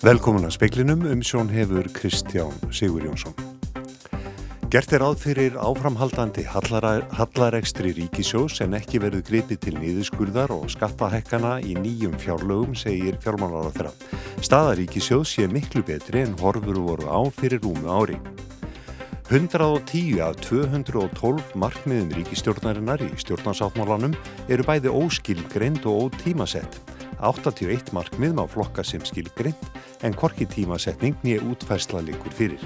Velkomin að speiklinum um sjón hefur Kristján Sigur Jónsson. Gert er áð fyrir áframhaldandi hallarekstri ríkisjós en ekki verið gripið til nýðuskurðar og skattahekkana í nýjum fjárlögum, segir fjármálar á þeirra. Staða ríkisjós sé miklu betri en horfur voru á fyrir rúmu ári. 110 af 212 markmiðum ríkistjórnarinnar í stjórnarsáttmálanum eru bæði óskilgreind og ótímasett. 81 markmið má flokka sem skilgreind en korki tímasetning nýja útfærsla líkur fyrir.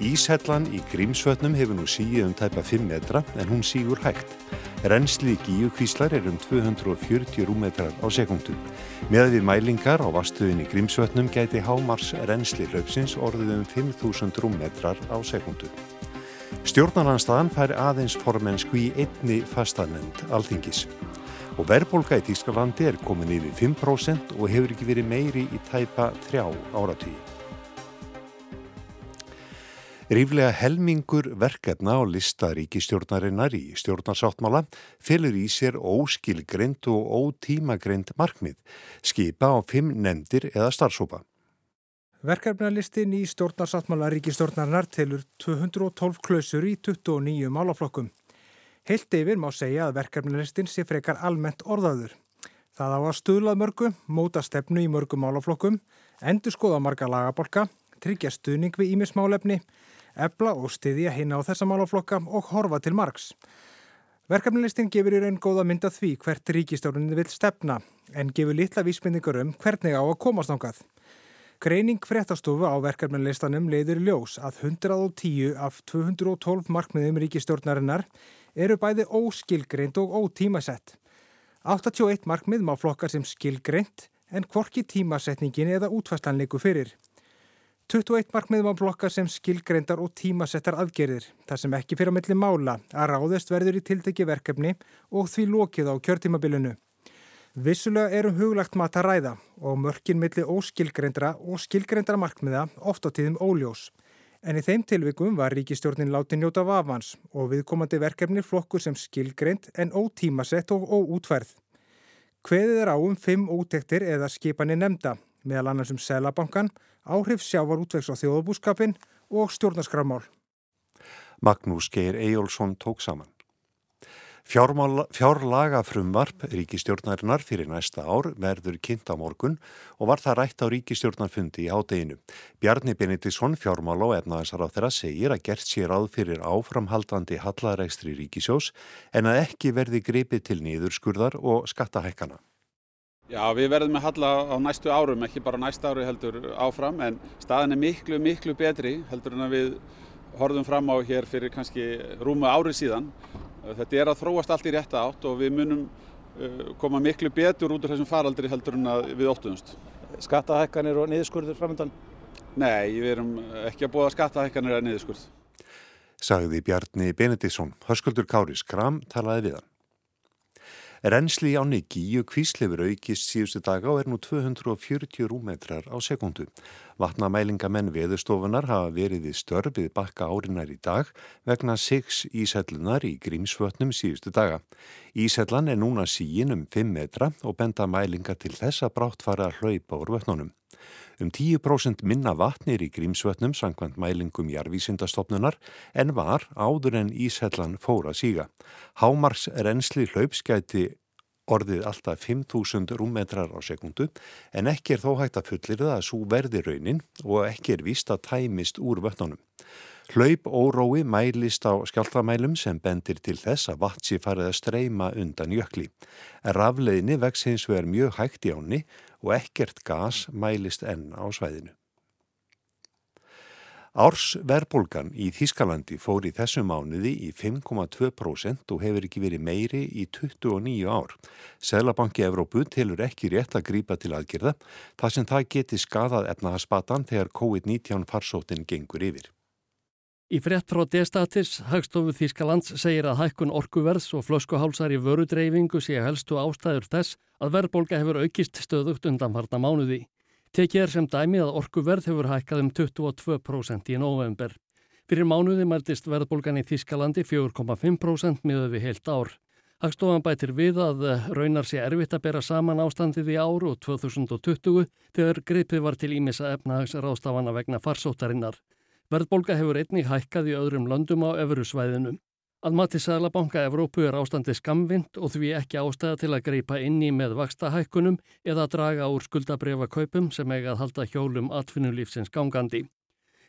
Íshellan í Grímsvötnum hefur nú síið um tæpa 5 metra en hún sígur hægt. Rensli gíukvíslar er um 240 rúmetrar á sekundu. Með við mælingar á vastuðin í Grímsvötnum gæti hámars rensli hlaupsins orðið um 5.000 rúmetrar á sekundu. Stjórnarlandstaðan fær aðeins formensku í einni fastanend alþingis og verðbólka í Tískalandi er komin yfir 5% og hefur ekki verið meiri í tæpa þrjá áratví. Ríflega helmingur verkefna á lista ríkistjórnarinnar í stjórnarsáttmála fylgur í sér óskilgreynd og ótímagreynd markmið, skipa á fimm nefndir eða starfsópa. Verkefnalistin í stjórnarsáttmála ríkistjórnarinnar telur 212 klausur í 29 málaflokkum. Heilt yfir má segja að verkefnilistin sé frekar almennt orðaður. Það á að stuðlað mörgu, móta stefnu í mörgum málaflokkum, endur skoða marga lagabolka, tryggja stuðning við ímismálefni, ebla og styðja hinn á þessa málaflokka og horfa til margs. Verkefnilistin gefur í raun góða mynda því hvert ríkistjórninu vil stefna en gefur litla vísmyndingur um hvernig á að komast ángað. Greining fréttastofu á verkefnilistanum leiður ljós að 110 af 212 markmiðum ríkistjórnarinnar eru bæði óskilgreint og ótímasett. 81 markmið má flokkar sem skilgreint en hvorki tímasetningin eða útfæslanleiku fyrir. 21 markmið má flokkar sem skilgreintar og tímasettar aðgerðir, þar sem ekki fyrir að milli mála að ráðist verður í tildegi verkefni og því lokið á kjörtímabilinu. Vissulega erum huglagt mat að ræða og mörkin milli óskilgreindra og skilgreindra markmiða oft á tíðum óljós. En í þeim tilvikum var ríkistjórnin láti njóta vafans og viðkomandi verkefni flokkur sem skilgreint en ótímasett og óútferð. Hveðið er á um fimm útektir eða skipanir nefnda, meðal annars um selabankan, áhrif sjávar útvegs á þjóðbúskapin og stjórnarskramál. Magnús Geir Ejjólfsson tók saman. Fjárlaga frumvarp ríkistjórnarinnar fyrir næsta ár verður kynnt á morgun og var það rætt á ríkistjórnarfundi í hádeginu. Bjarni Benediktsson, fjármála og efnaðansar á þeirra segir að gert sér áð fyrir áframhaldandi hallarækstri ríkisjós en að ekki verði gripið til nýðurskurðar og skattahækana. Já, við verðum með halla á næstu árum, ekki bara næsta ári heldur áfram en staðin er miklu, miklu betri heldur en að við horfum fram á hér fyrir kannski rúmu ári síðan Þetta er að þróast allt í rétta átt og við munum uh, koma miklu betur út úr þessum faraldri heldur en við óttuðumst. Skattahækkanir og niðurskurður framöndan? Nei, við erum ekki að búa skattahækkanir eða niðurskurð. Sagði Bjarni Benediktsson, hörskuldur Kári Skram talaði við hann. Rensli á Niggi kvíslefur aukist síðustu daga og er nú 240 rúmetrar á sekundu. Vatnamælingamenn veðustofunar hafa verið í störfið bakka árinar í dag vegna 6 ísellunar í grímsvötnum síðustu daga. Ísellan er núna síin um 5 metra og benda mælinga til þess að brátt fara að hlaupa úr vötnunum. Um 10% minna vatnir í grímsvötnum sangkvæmt mælingum jarvísindastofnunar en var áður en Íshellan fóra síga. Hámars reynsli hlaupskæti orðið alltaf 5.000 rúmmetrar á sekundu en ekki er þó hægt að fullir það að svo verði raunin og ekki er vist að tæmist úr vötnunum. Hlaup órói mælist á skjáltamælum sem bendir til þess að vatsi farið að streyma undan jökli. Rafleðinni vex hins vegar mjög hægt í áni og ekkert gas mælist enn á svæðinu. Árs verðbólgan í Þískalandi fór í þessu mánuði í 5,2% og hefur ekki verið meiri í 29 ár. Sælabanki Evrópu tilur ekki rétt að grípa til aðgerða þar sem það geti skadað efnahaspatan þegar COVID-19 farsóttin gengur yfir. Í frett frá D-statis, Hagstofu Þískalands segir að hækkun orkuverðs og flöskuhálsar í vörudreyfingu sé helstu ástæður þess að verðbólka hefur aukist stöðugt undanfarna mánuði. Tekið er sem dæmi að orkuverð hefur hækkað um 22% í november. Fyrir mánuði mæltist verðbólgan í Þískalandi 4,5% miðað við heilt ár. Hagstofan bætir við að raunar sé erfitt að bera saman ástandið í áru og 2020 þegar greipið var til ímissa efnahagsrástafana vegna farsóttarinnar. Verðbólga hefur einnig hækkað í öðrum löndum á öfru Að mati Sæðlabanka Evrópu er ástandi skamvind og því ekki ástæða til að greipa inni með vaksta hækkunum eða draga úr skuldabriða kaupum sem eiga að halda hjólum atvinnulífsins gangandi.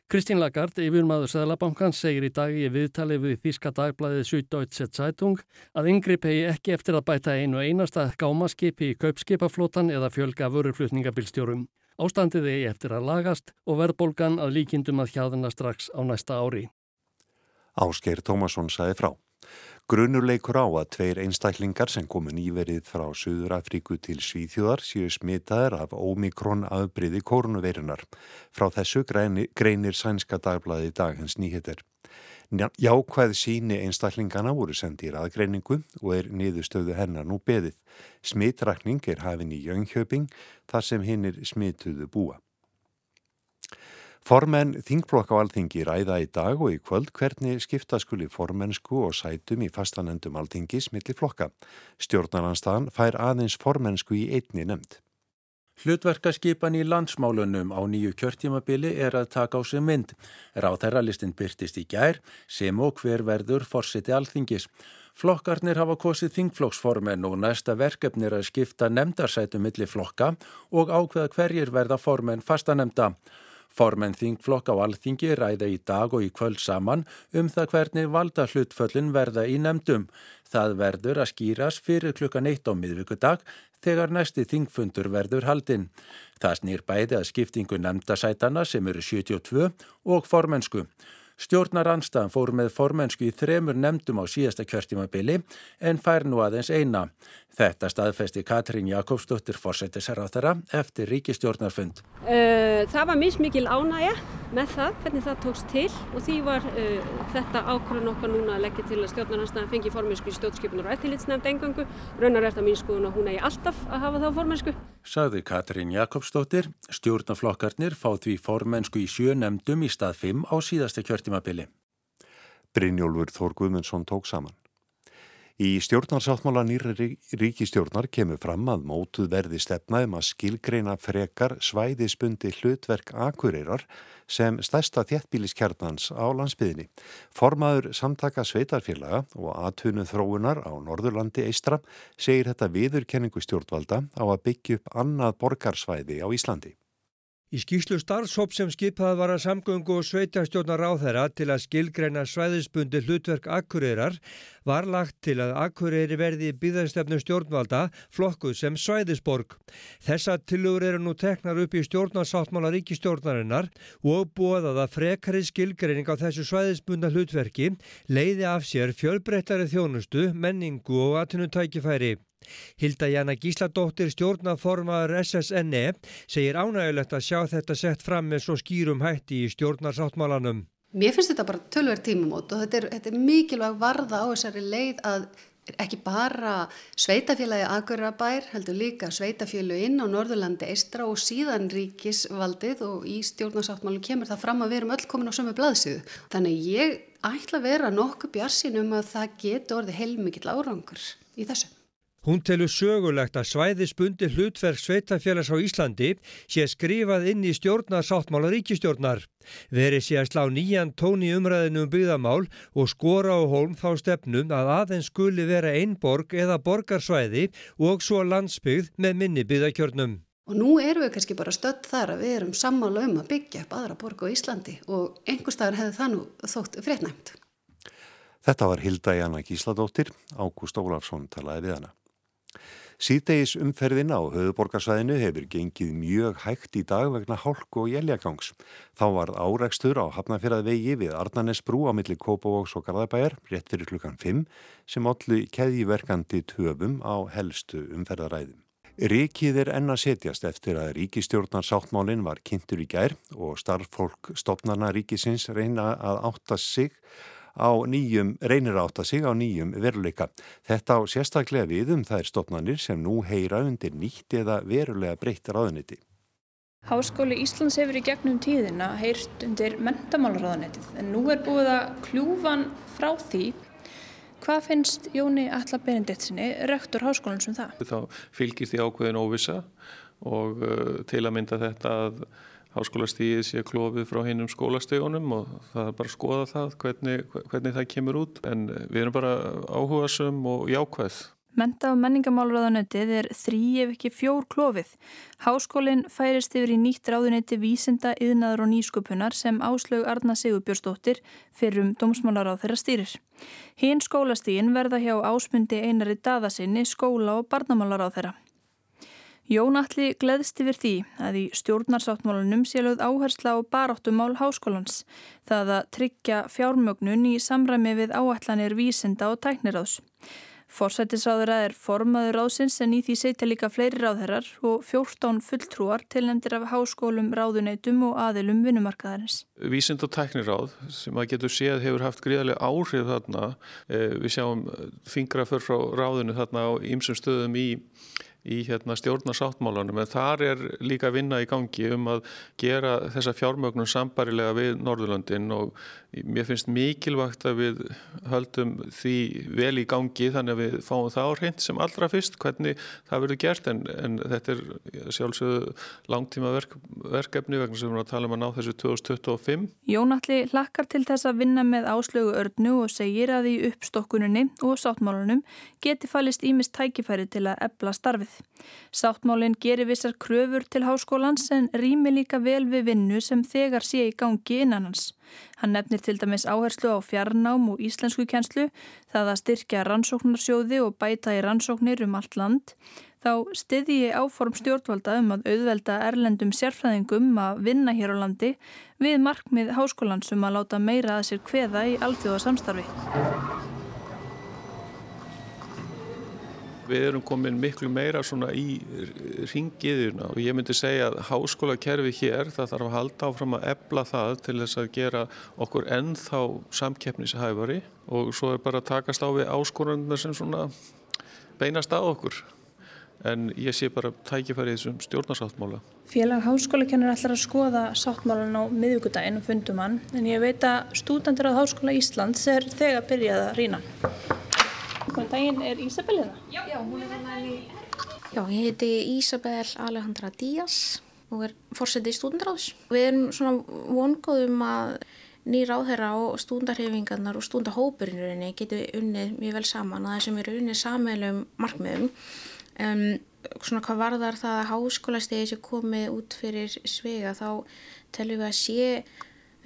Kristín Lagarde, yfirmaður Sæðlabankans, segir í dag í viðtali við Þíska dagblæðið Süddeutsche Zeitung að yngripp hegi ekki eftir að bæta einu einasta gámaskipi í kaupskipaflótan eða fjölga vöruflutningabilstjórum. Ástandið eigi eftir að lagast og verðbólgan að líkindum að hjáðina strax á næsta ári. Ásgeir Tómasson saði frá. Grunurleikur á að tveir einstæklingar sem komu nýverið frá Suður Afríku til Svíþjóðar séu smitaðir af ómikrón afbriði kórnuveirunar. Frá þessu greinir sænska dagblæði dagins nýheter. Jákvæð síni einstaklingana voru sendið í aðgreiningu og er niðurstöðu hennar nú beðið. Smitrakning er hafinn í Jöngjöping þar sem hinn er smituðu búa. Formenn þingflokk á alþingi ræða í dag og í kvöld hvernig skipta skuli formensku og sætum í fastanendum alþingis millir flokka. Stjórnarnanstaðan fær aðeins formensku í einni nefnd. Hlutverkaskipan í landsmálunum á nýju kjörtímabili er að taka á sig mynd. Ráþærralistin byrtist í gær sem og hver verður forsiti alþingis. Flokkarnir hafa kosið þingflokksformen og næsta verkefni er að skipta nefndarsætum millir flokka og ákveða hverjir verða formen fastanemda. Formenn þingflokk á alþingi ræða í dag og í kvöld saman um það hvernig valda hlutföllin verða í nefndum. Það verður að skýras fyrir klukkan eitt á miðvíkudag þegar næsti þingfundur verður haldinn. Það snýr bæði að skiptingu nefndasætana sem eru 72 og formensku. Stjórnar anstæðan fór með formensku í þremur nefndum á síðasta kjörtímabili en fær nú aðeins eina. Þetta staðfesti Katrín Jakobsdóttir fórsættisarráþara eftir ríkistjórnarfund. Uh, það var mismikil ánægja með það, hvernig það tókst til og því var uh, þetta ákvörðun okkar núna að leggja til að stjórnaranstæðan fengi formensku í stjórnskipunar og eftirlitsnefnd engangu. Raunar er þetta mín skoðun að hún eigi alltaf að hafa þá formensku. Saði Katrín Jakobsdóttir, stjórnaflokkarnir fá því formensku í sjö nefndum í stað 5 á síðasta kjörtimabili. Brynjólfur Þór Guðmundsson tók saman. Í stjórnarsáttmála nýri ríkistjórnar kemur fram að mótuð verði stefnaðum að skilgreina frekar svæðisbundi hlutverk akureyrar sem stærsta þjættbíliskjarnans á landsbyðinni. Formaður samtaka sveitarfélaga og aðtunuð þróunar á Norðurlandi Eistra segir þetta viðurkenningu stjórnvalda á að byggja upp annað borgarsvæði á Íslandi. Í skýslu starfshopp sem skipað var að samgöngu og sveitastjórnar ráþæra til að skilgreina svæðisbundi hlutverk akkurýrar var lagt til að akkurýri verði byggðarstefnu stjórnvalda flokkuð sem svæðisborg. Þessa tilugur eru nú teknar upp í stjórnarsáttmála ríkistjórnarinnar og búið að frekari skilgreining á þessu svæðisbunda hlutverki leiði af sér fjölbreyttari þjónustu, menningu og atvinnutækifæri. Hilda Jana Gísladóttir stjórnaformaður SSNE segir ánægulegt að sjá þetta sett fram með svo skýrum hætti í stjórnarsáttmálanum. Mér finnst þetta bara tölver tímumót og þetta er, þetta er mikilvæg varða á þessari leið að ekki bara sveitafélagi Akurabær heldur líka sveitafélaginn á Norðurlandi eistra og síðan ríkisvaldið og í stjórnarsáttmálu kemur það fram að við erum öll komin á sömu blaðsíðu. Þannig ég ætla að vera nokkuð bjarsin um að það getur orðið heilmikill árangur í þessu. Hún telur sögulegt að svæðisbundi hlutverk sveitafélags á Íslandi sé skrifað inn í stjórnarsáttmála ríkistjórnar. Veri sé að slá nýjan tóni umræðinu um byggðamál og skora á hólm þá stefnum að aðeins skuli vera einborg eða borgarsvæði og svo landsbyggð með minni byggðakjörnum. Og nú erum við kannski bara stödd þar að við erum sammála um að byggja upp aðra borg á Íslandi og einhverstaðar hefði það nú þótt fréttnæmt. Þetta var Hilda Jana Gísladóttir, Ágúst Ólafsson talaði við hana. Síðdegis umferðin á höfuborgarsvæðinu hefur gengið mjög hægt í dag vegna hálku og jæljagangs. Þá var áreikstur á Hafnafjörðavegi við Arnanesbrú á milli Kópavóks og Garðabæjar rétt fyrir klukkan 5 sem allu keðjiverkandi töfum á helstu umferðaræðum. Ríkið er enna setjast eftir að ríkistjórnar sáttmálinn var kynntur í gær og starffólk stopnarna ríkisins reyna að átta sig á nýjum, reynir átt að sig á nýjum veruleika. Þetta á sérstaklega við um þær stopnarnir sem nú heyra undir nýtt eða verulega breytt ráðuniti. Háskóli Íslands hefur í gegnum tíðina heyrt undir mentamálaráðunitið en nú er búið að kljúfan frá því Hvað finnst Jóni Alla Benediktsinni, rektor háskólan sem um það? Þá fylgir því ákveðin óvisa og uh, til að mynda þetta að háskólastíðið sé klófið frá hinnum skólastíðunum og það er bara að skoða það hvernig, hvernig það kemur út en við erum bara áhugasum og jákvæð. Menta og menningamálraðanötið er þrý ef ekki fjór klófið. Háskólinn færist yfir í nýtt ráðunöti vísinda, yðnaður og nýsköpunar sem áslög Arna Sigurbjörnsdóttir fyrir um dómsmálar á þeirra stýrir. Hinn skólastígin verða hjá ásmundi einari daðasinni skóla og barnamálar á þeirra. Jón Alli gleðst yfir því að í stjórnarsáttmálunum sélögð áhersla á baráttumál háskólans það að tryggja fjármögnun í samræmi við áætlanir vísinda og tækniráðs. Forsættisráðura er formaður ráðsins en í því setja líka fleiri ráðherrar og 14 fulltrúar tilnefndir af háskólum, ráðuneytum og aðilum vinnumarkaðarins. Vísind og tækniráð sem að getur séð hefur haft gríðarlega áhrif þarna. Eh, við sjáum fingra för frá ráðinu þarna á ýmsum stöðum í í hérna, stjórnarsáttmálanum en þar er líka vinna í gangi um að gera þessa fjármögnum sambarilega við Norðurlöndin og mér finnst mikilvægt að við höldum því vel í gangi þannig að við fáum það á hreint sem allra fyrst hvernig það verður gert en, en þetta er sjálfsögðu langtíma verk, verkefni vegna sem við erum að tala um að ná þessu 2025. Jónalli hlakkar til þess að vinna með áslögu örnu og segir að í uppstokkuninni og sáttmálunum geti fælist ímist tækifæri til að ebla starfið. Sáttmálinn gerir vissar kröfur til háskólans en rými líka vel við vinnu sem þegar sé í gangi innan hans. Hann nefnir til dæmis áherslu á fjarnám og íslensku kjenslu, það að styrkja rannsóknarsjóði og bæta í rannsóknir um allt land. Þá stiði ég áform stjórnvalda um að auðvelda erlendum sérfræðingum að vinna hér á landi við markmið háskólansum að láta meira að sér kveða í alþjóðasamstarfi. Við erum komin miklu meira svona í ringiðuna og ég myndi segja að háskólakerfi hér það þarf að halda áfram að ebla það til þess að gera okkur ennþá samkeppnishæfari og svo er bara að takast á við áskorunna sem svona beinast að okkur en ég sé bara tækifæri þessum stjórnarsáttmála. Félag háskóla kennur allar að skoða sáttmálan á miðugudaginn og fundumann en ég veit að stúdandur á Háskóla Íslands er þegar byrjað að rýna. Góðan daginn, er Ísabel hérna? Já, hún er hérna í... Já, ég heiti Ísabel Alejandra Díaz og er fórsetið í stúdendráðs. Við erum svona vongóðum að nýra áherra og stúndarhefingarnar og stúndahópurinnurinni getur unnið mjög vel saman að þessum eru unnið sammeilum markmiðum. Um, svona hvað varðar það að háskólastegi sem komið út fyrir svega þá telum við að sé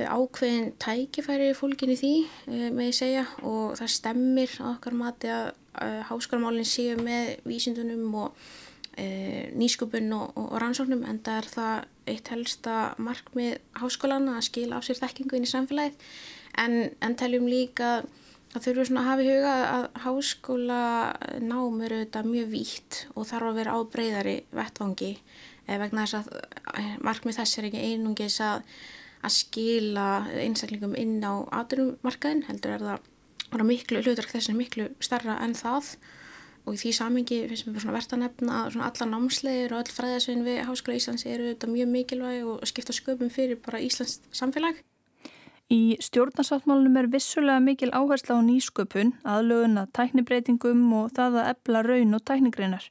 ákveðin tækifæri fólkin í því eh, með ég segja og það stemmir á okkar mati að, háskólamálinn séu með vísindunum og e, nýskupun og, og, og rannsóknum en það er það eitt helsta markmið háskólan að skila á sér þekkingu inn í samfélagið. En, en teljum líka að þurfum svona að hafa í huga að háskóla nám eru þetta mjög vítt og þarf að vera á breyðari vettvangi eh, vegna þess að markmið þess er ekki einungis að að skila einstaklingum inn á aðurumarkaðin heldur er það miklu hlutverk þessin miklu starra en það og í því samingi finnst mér verðt að nefna að alla námslegir og öll fræðasvinn við Háskóla Íslands eru þetta mjög mikilvæg og skipta sköpum fyrir bara Íslands samfélag. Í stjórnarsáttmálunum er vissulega mikil áhersla á nýsköpun, aðlögun að tæknibreitingum og það að ebla raun og tæknigreinar.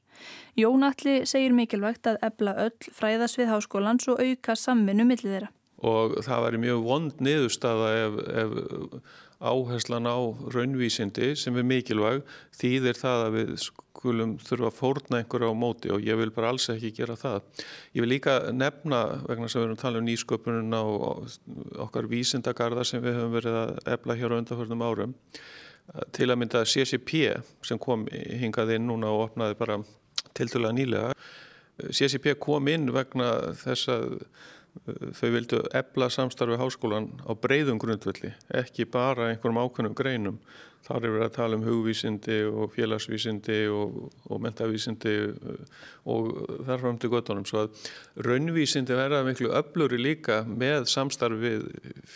Jón Alli segir mikilvægt að ebla öll fræðasvið háskólans og auka samvinnu millið þeirra og það væri mjög vond niðurstaða ef, ef áherslan á raunvísindi sem er mikilvæg þýðir það að við skulum þurfa að fórna einhverja á móti og ég vil bara alls ekki gera það. Ég vil líka nefna vegna sem við erum að tala um nýsköpununa og okkar vísindagarða sem við höfum verið að ebla hér á undanförnum árum til að mynda CCP sem kom hingað inn núna og opnaði bara til dæla nýlega. CCP kom inn vegna þess að þau vildu ebla samstarfi háskólan á breyðum grundvöldi, ekki bara einhverjum ákveðnum greinum. Þar er verið að tala um hugvísindi og félagsvísindi og, og mentavísindi og þar fram til göttunum. Svo að raunvísindi verða miklu öfluri líka með samstarfi við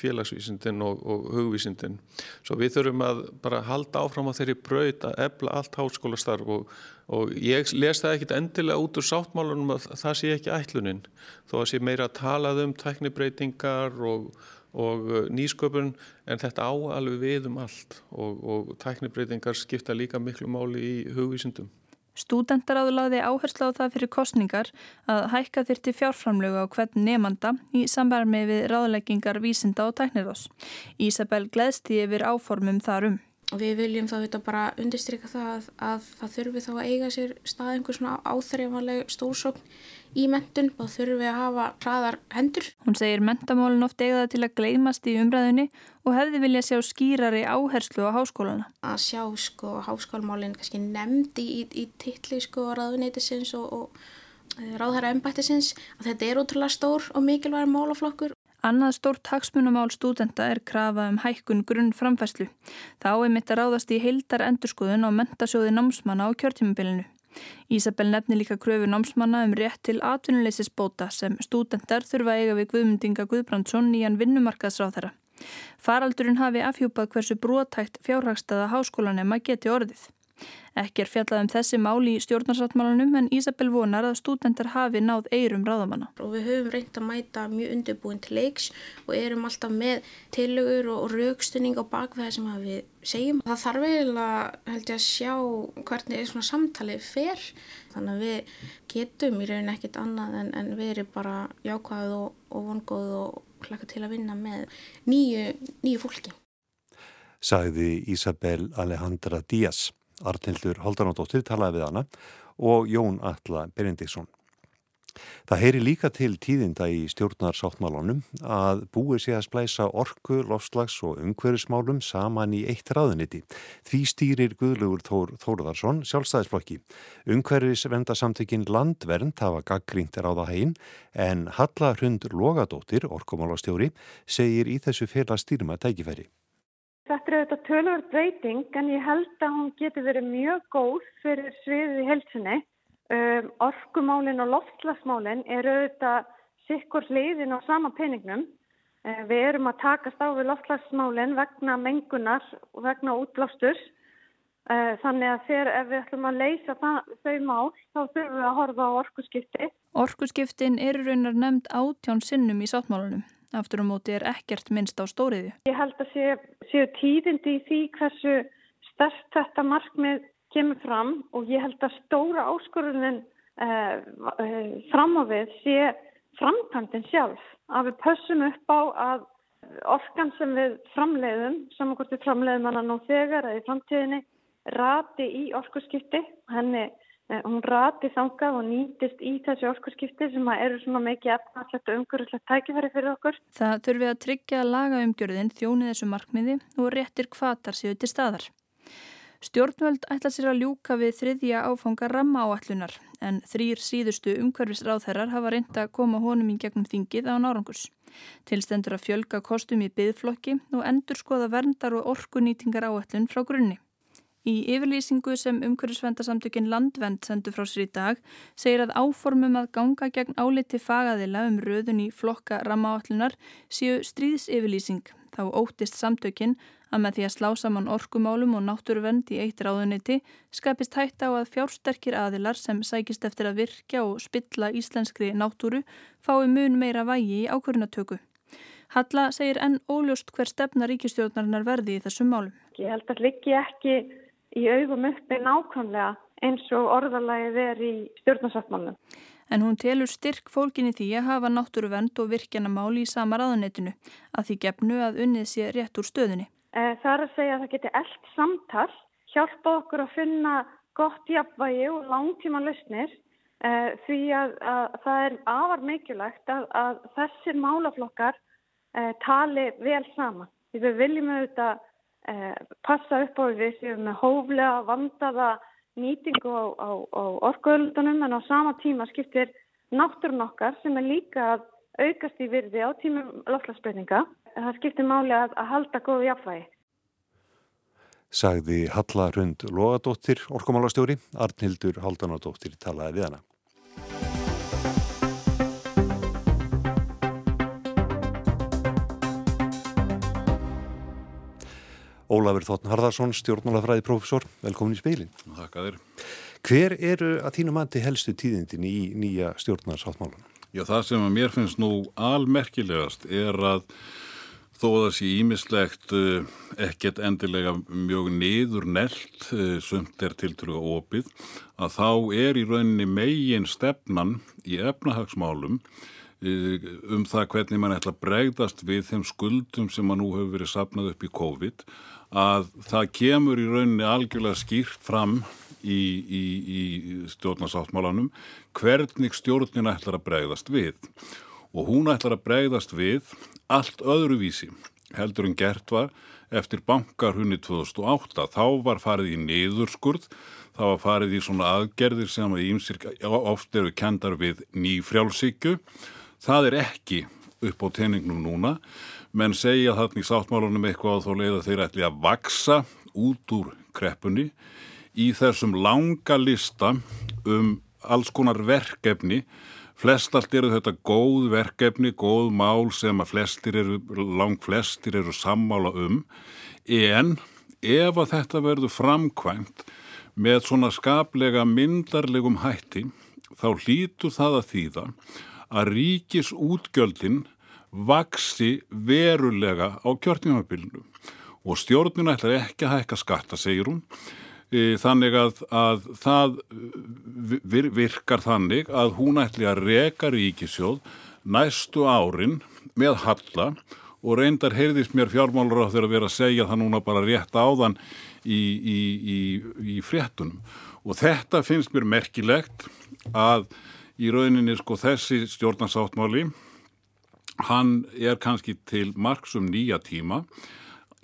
félagsvísindin og, og hugvísindin. Svo við þurfum að bara halda áfram á þeirri braut að ebla allt háskólastarf og og ég les það ekkit endilega út úr sáttmálunum að það sé ekki ætluninn þó að sé meira að talað um teknibreitingar og, og uh, nýsköpun en þetta á alveg við um allt og, og tæknibreitingar skipta líka miklu máli í hugvísindum. Stúdendaráðu laði áherslu á það fyrir kostningar að hækka þyrti fjárframlögu á hvern nefnda í samvermi við ráðleggingar vísinda og tæknirós. Ísabel gleðsti yfir áformum þarum. Við viljum þá þetta bara undirstryka það að, að það þurfi þá að eiga sér stað einhver svona áþreifanleg stórsókn í mentun og þurfi að hafa hraðar hendur. Hún segir mentamálun oft eiga það til að gleymast í umræðinni og hefði vilja sjá skýrari áherslu á háskólana. Að sjá sko háskólmálinn kannski nefndi í, í tilli sko ráðuneytisins og, og eh, ráðhæra ennbættisins að þetta er ótrúlega stór og mikilvæg málaflokkur. Annað stórt hagsmunumál stúdenta er krafa um hækkun grunn framfæslu. Þá er mitt að ráðast í heildar endurskoðun á mentasjóði námsmanna á kjörtímabilinu. Ísabel nefni líka kröfu námsmanna um rétt til atvinnuleysisbóta sem stúdentar þurfa eiga við Guðmundinga Guðbrandsson í hann vinnumarkaðsráð þeirra. Faraldurinn hafi afhjúpað hversu brotækt fjárhagstaða háskólanema geti orðið. Ekki er fjallað um þessi máli í stjórnarsáttmálunum en Ísabel vonar að stúdendar hafi náð eirum ráðamanna. Og við höfum reynd að mæta mjög undirbúin til leiks og erum alltaf með tilögur og raukstunning á bakveða sem við segjum. Það þarf eiginlega held ég að sjá hvernig svona samtalið fer þannig að við getum í raun ekkit annað en, en við erum bara jákvæð og, og vongóð og hlaka til að vinna með nýju, nýju fólki. Sagði Ísabel Alejandra Díaz. Arnildur Haldanadóttir talaði við hana og Jón Alla Berendiktsson. Það heyri líka til tíðinda í stjórnarsáttmálunum að búið sé að splæsa orku, lofslags og umhverfismálum saman í eitt ráðuniti. Því stýrir Guðlugur Þór Þóruðarsson sjálfstæðisflokki. Umhverfisvendasamtökin Landvernd hafa gaggríntir á það hægin en Halla Hrund Logadóttir, orkumálastjóri, segir í þessu félag stýrma tækifæri. Þetta er auðvitað tölvöld breyting en ég held að hún geti verið mjög góð fyrir sviðið í helsinni. Um, orkumálinn og loftslagsmálinn er auðvitað sikkur hliðin á sama peningnum. Uh, við erum að takast á við loftslagsmálinn vegna mengunar og vegna útblástur. Uh, þannig að þegar við ætlum að leysa það, þau mál þá þurfum við að horfa á orkuskipti. Orkuskiptin eru raunar nefnd átján sinnum í sáttmálunum. Aftur á um móti er ekkert minnst á stóriði. Ég held að séu sé tíðindi í því hversu stert þetta markmið kemur fram og ég held að stóra áskorunin eh, eh, fram á við sé framkvæmdinn sjálf. Að við pössum upp á að orkan sem við framleiðum, samankvæmt við framleiðum hana nú þegar eða í framtíðinni, rati í orkurskipti. Henni hún rati þangað og nýtist í þessi orkurskipti sem eru svona mikið efnarslegt og umgjörðslegt tækifæri fyrir okkur. Það þurfi að tryggja að laga umgjörðin þjóni þessu markmiði og réttir kvatar séu til staðar. Stjórnvöld ætla sér að ljúka við þriðja áfanga ramma áallunar en þrýr síðustu umhverfisráðherrar hafa reynda að koma honum í gegnum þingið á nárangurs. Tilstendur að fjölga kostum í byðflokki og endur skoða verndar og orkunýtingar áallun frá grunni. Í yfirlýsingu sem umhverfisvendasamtökin Landvend sendu frá sér í dag segir að áformum að ganga gegn áliti fagaðila um röðun í flokka rammaállunar séu stríðsyfirlýsing. Þá óttist samtökin að með því að slá saman orkumálum og náttúruvend í eitt ráðuniti skapist hægt á að fjársterkir aðilar sem sækist eftir að virkja og spilla íslenskri náttúru fái mun meira vægi í ákvörunatöku. Halla segir enn óljóst hver stefna ríkistjórnarinnar verði í þessum málum. Ég held að liggi ekki í augum uppi nákvæmlega eins og orðalagið er í stjórnarsáttmálunum. En hún telur styrk fólkinni því að hafa náttúruvend og virkjana máli í sama ráðunetinu að því gefnu að unnið sé rétt úr stöðunni. Eh, það er að segja að það geti eld samtal, hjálpa okkur að finna gott jafnvægi og langtíma lausnir eh, því að, að það er afar mikilvægt að, að þessir málaflokkar eh, tali vel saman. Því við viljum auðvitað passa upp á við séum með hóflega vandaða nýtingu á, á, á orkuöldunum en á sama tíma skiptir náttúrun okkar sem er líka að aukast í virði á tímum lofslagsbreyninga. Það skiptir máli að, að halda góðu jafnvægi. Sagði Halla Rund Lóadóttir, orkumálastjóri, Arnhildur Haldanadóttir talaði við hana. Ólafur Þóttn Harðarsson, stjórnmálafræði profesor, velkomin í speilin. Þakka þér. Hver eru að þínu mandi helstu tíðindin í nýja stjórnarsáttmálunum? Já, það sem að mér finnst nú almerkilegast er að þó að það sé ímislegt uh, ekkert endilega mjög niður nelt, uh, sumt er tiltrúið opið, að þá er í rauninni megin stefnan í efnahagsmálum um það hvernig mann ætla að bregðast við þeim skuldum sem mann nú hefur verið sapnað upp í COVID, að það kemur í rauninni algjörlega skýrt fram í, í, í stjórnarsáttmálanum hvernig stjórnin ætlar að bregðast við og hún ætlar að bregðast við allt öðruvísi heldur en gert var eftir bankarhunni 2008. Þá var farið í niðurskurð, þá var farið í svona aðgerðir sem að ímsir oft eru kendar við nýfrjálsíkju. Það er ekki upp á teiningnum núna, menn segja þarna í sáttmálunum eitthvað að þó leiða þeir ætli að vaksa út úr kreppunni í þessum langa lista um alls konar verkefni. Flest allt eru þetta góð verkefni, góð mál sem að flestir eru, lang flestir eru sammála um, en ef að þetta verður framkvæmt með svona skaplega myndarlegum hætti, þá hlýtur það að þýða að ríkis útgjöldin vaksi verulega á kjörningafylgnu og stjórnuna ætlar ekki að hækka skatta, segir hún, E, þannig að, að það virkar þannig að hún ætli að reka ríkisjóð næstu árin með halla. Og reyndar heyrðist mér fjármálur á þeirra að vera að segja það núna bara rétt áðan í, í, í, í fréttunum. Og þetta finnst mér merkilegt að í rauninni sko þessi stjórnarsáttmáli hann er kannski til marksum nýja tíma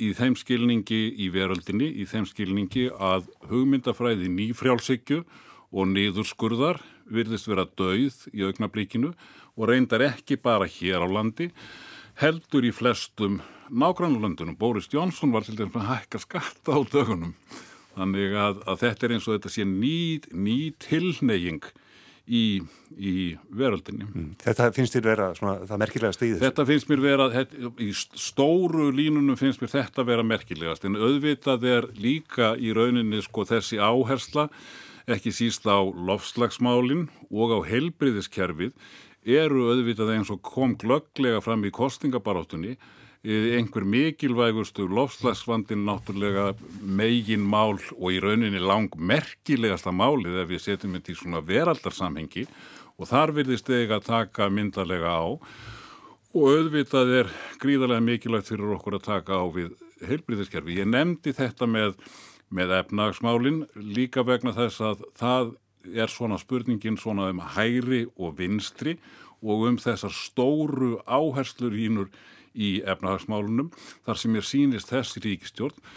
í þeim skilningi í veröldinni, í þeim skilningi að hugmyndafræði nýfrjálsykju og niðurskurðar virðist vera dauð í augnablíkinu og reyndar ekki bara hér á landi, heldur í flestum nágrannlöndunum. Boris Jónsson var til dæmis að hækka skatta á dögunum. Þannig að, að þetta er eins og þetta sé ný, ný tilneying í, í veröldinni. Mm. Þetta finnst þér vera svona, það merkilegast í þessu? Þetta finnst mér vera, þetta, í stóru línunum finnst mér þetta vera merkilegast en auðvitað er líka í rauninni sko þessi áhersla ekki síst á lofslagsmálinn og á helbriðiskerfið eru auðvitað eins og kom glögglega fram í kostingabarátunni einhver mikilvægustu lofslagsvandin náttúrulega megin mál og í rauninni lang merkilegasta málið ef við setjum þetta í svona veraldarsamhengi og þar virðist þig að taka myndarlega á og auðvitað er gríðarlega mikilvægt fyrir okkur að taka á við heilbriðiskerfi. Ég nefndi þetta með, með efnagsmálin líka vegna þess að það er svona spurningin svona um hæri og vinstri og um þessar stóru áherslur hínur í efnahagsmálunum þar sem ég sínist þessi ríkistjórn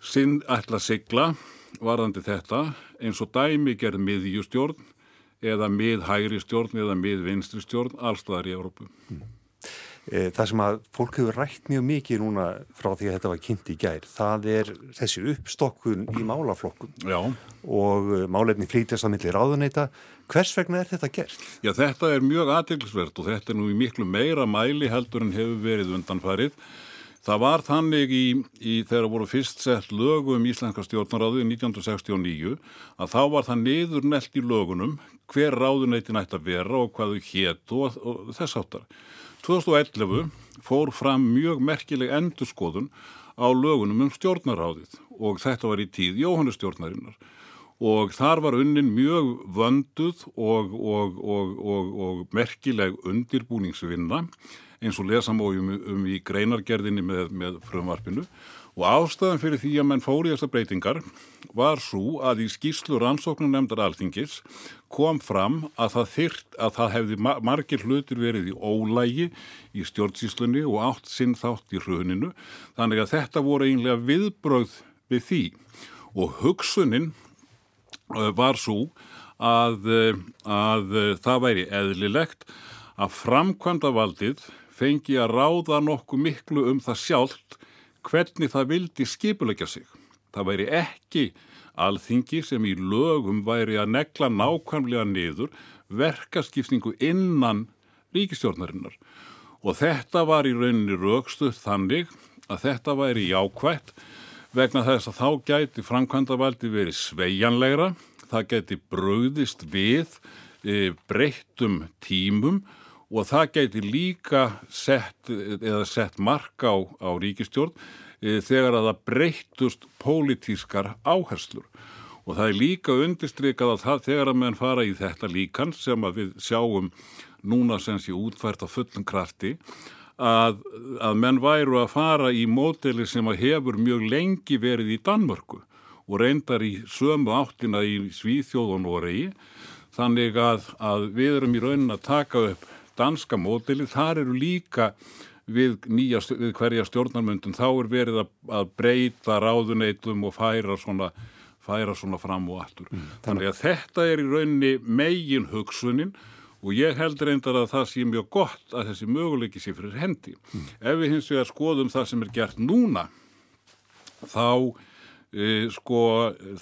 sinn ætla sigla varðandi þetta eins og dæmi gerð miðjustjórn eða miðhægri stjórn eða miðvinstri stjórn allstaðar í Európu. Mm. Það sem að fólk hefur rætt mjög mikið núna frá því að þetta var kynnt í gær, það er þessi uppstokkun í málaflokkum Já. og eh, málefni flítast að milli ráðuneyta. Hvers vegna er þetta gert? Já, þetta er mjög aðtilsvert og þetta er nú í miklu meira mæli heldur en hefur verið undanfarið. Það var þannig í, í þegar voru fyrst sett lögu um Íslenska stjórnaráðu í 1969 að þá var það niður nelt í lögunum hver ráðuneytin ætti að vera og hvað þau hétt og, og þess áttar. 2011 fór fram mjög merkileg endurskoðun á lögunum um stjórnaráðið og þetta var í tíð Jóhannustjórnarinnar og þar var unnin mjög vönduð og, og, og, og merkileg undirbúningsvinna eins og lesa mójum um í greinargerðinni með, með frumvarpinu Og ástæðan fyrir því að menn fóri þessar breytingar var svo að í skýslu rannsóknum nefndar alþingis kom fram að það þyrt að það hefði margir hlutir verið í ólægi í stjórnsíslunni og átt sinn þátt í hruninu. Þannig að þetta voru einlega viðbröð við því og hugsunin var svo að, að það væri eðlilegt að framkvæmda valdið fengi að ráða nokkuð miklu um það sjálft hvernig það vildi skipulegja sig. Það væri ekki alþingi sem í lögum væri að negla nákvæmlega niður verkaskipningu innan ríkistjórnarinnar. Og þetta var í rauninni raukstuð þannig að þetta væri jákvægt vegna þess að þá gæti framkvæmdavaldi verið sveianlegra, það gæti bröðist við e, breyttum tímum og það geti líka sett, eða sett marka á, á ríkistjórn e, þegar að það breytust pólitískar áherslur. Og það er líka undistrykað að það þegar að menn fara í þetta líkan sem að við sjáum núna sem sé útfært á fullum krafti að, að menn væru að fara í móteli sem að hefur mjög lengi verið í Danmörku og reyndar í sömu áttina í Svíþjóð og Noregi. Þannig að, að við erum í raunin að taka upp danska mótili, þar eru líka við, nýja, við hverja stjórnarmyndun þá er verið að, að breyta ráðuneytum og færa svona, færa svona fram og aftur. Mm, þannig að þetta er í rauninni megin hugsunin og ég held reyndar að það sé mjög gott að þessi möguleiki sé fyrir hendi. Mm. Ef við hins vegar skoðum það sem er gert núna þá e, sko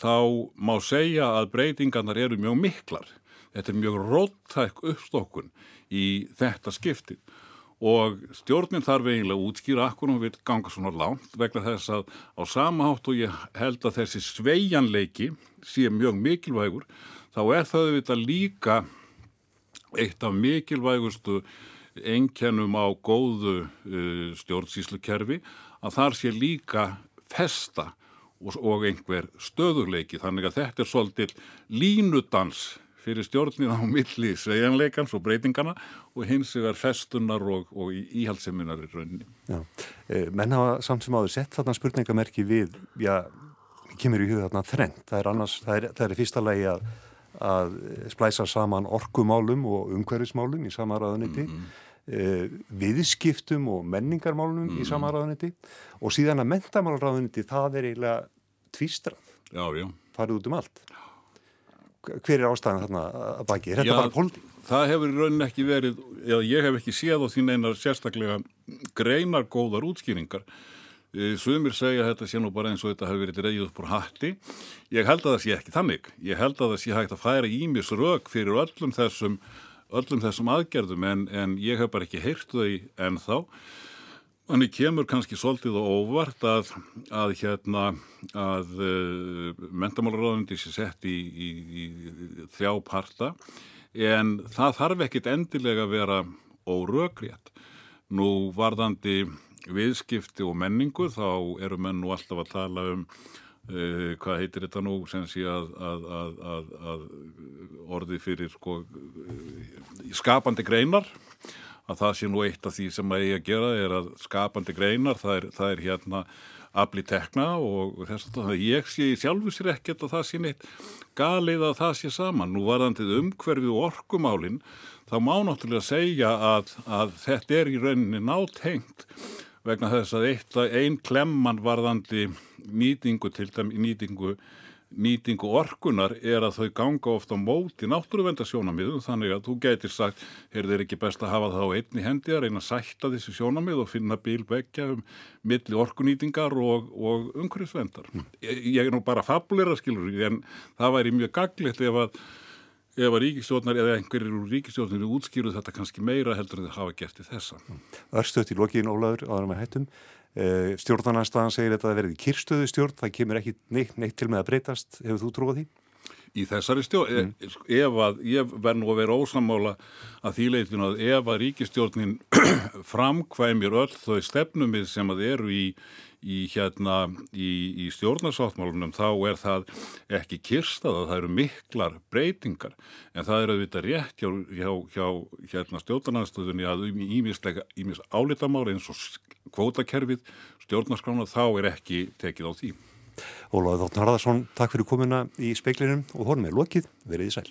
þá má segja að breytingarnar eru mjög miklar. Þetta er mjög róttæk uppstokkun í þetta skiptið. Og stjórnin þarf eiginlega útskýra akkur og vil ganga svona langt vegna þess að á sama hátt og ég held að þessi sveianleiki sé mjög mikilvægur þá er það auðvitað líka eitt af mikilvægustu einkennum á góðu uh, stjórnsýslukerfi að þar sé líka festa og, og einhver stöðurleiki þannig að þetta er svolítil línudans fyrir stjórnin á milli svejanleikans og breytingana og hins vegar festunar og, og íhaldseminar í rauninni. Já, e, menn hafa samt sem áður sett þarna spurningamerki við, já, kemur í huga þarna þrengt, það er annars, það er, það er fyrsta lagi að, að splæsa saman orkumálum og umhverfismálum í sama raðuniti, mm -hmm. e, viðskiptum og menningarmálum mm í sama raðuniti og síðan að mentamálraðuniti það er eiginlega tvístrað, farið út um allt. Já hver er ástæðan þarna að baki? Er þetta já, bara pólitík? Það hefur í rauninni ekki verið, já, ég hef ekki séð á þín einar sérstaklega greinar góðar útskýringar. E, sumir segja að þetta sé nú bara eins og þetta hefur verið reyðið upp úr hatti. Ég held að það sé ekki þannig. Ég held að það sé hægt að færa ímis rauk fyrir öllum þessum, öllum þessum aðgerðum en, en ég hef bara ekki heyrt þau en þá. Þannig kemur kannski svolítið og óvart að, að hérna að uh, eh, mentamálaráðundi sé sett í, í, í þjá parta en það þarf ekkit endilega að vera órökriðt. Nú varðandi viðskipti og menningu þá eru menn nú alltaf að tala um uh, hvað heitir þetta nú sem sé að, að, orði fyrir sko, skapandi greinar að það sé nú eitt af því sem að ég að gera er að skapandi greinar, það er, það er hérna afli tekna og þess að ég sé í sjálfu sér ekkert að það sé neitt galið að það sé saman. Nú varðandið umhverfið orkumálinn þá má náttúrulega segja að, að þetta er í rauninni nátengt vegna þess að einn klemman varðandi nýtingu til dæmi nýtingu nýtingu orkunar er að þau ganga ofta á móti náttúruvendarsjónamiðu þannig að þú getur sagt, er þeir ekki best að hafa það á einni hendi að reyna að sætta þessi sjónamið og finna bílbekja um milli orkunýtingar og, og umhverfisvendar. Mm. Ég, ég er nú bara fabulera skilur en það væri mjög gaglitt ef að ef að ríkistjóðnar eða einhverjir úr ríkistjóðnir útskýruð þetta kannski meira heldur en þau hafa gert í þessa. Örstöðt í lokiðin Ólaður áður með hættum Eh, Stjórnarnarstaðan segir þetta að verði kyrstöðu stjórn, það kemur ekki neitt, neitt til með að breytast, hefur þú trúið því? Í þessari stjórn, mm. ef að, ég verð nú að vera ósamála að því leitinu að ef að ríkistjórnin framkvæmir öll þau stefnumið sem að eru í í, hérna, í, í stjórnarsáttmálunum þá er það ekki kirstað að það eru miklar breytingar en það er auðvitað rétt hjá, hjá, hjá hérna, stjórnarnarstöðunni að ímis álitamári eins og kvótakerfið stjórnarskrána þá er ekki tekið á því. Ólaður Þóttn Harðarsson, takk fyrir komuna í speiklinum og horfum með lokið, verið í sæl.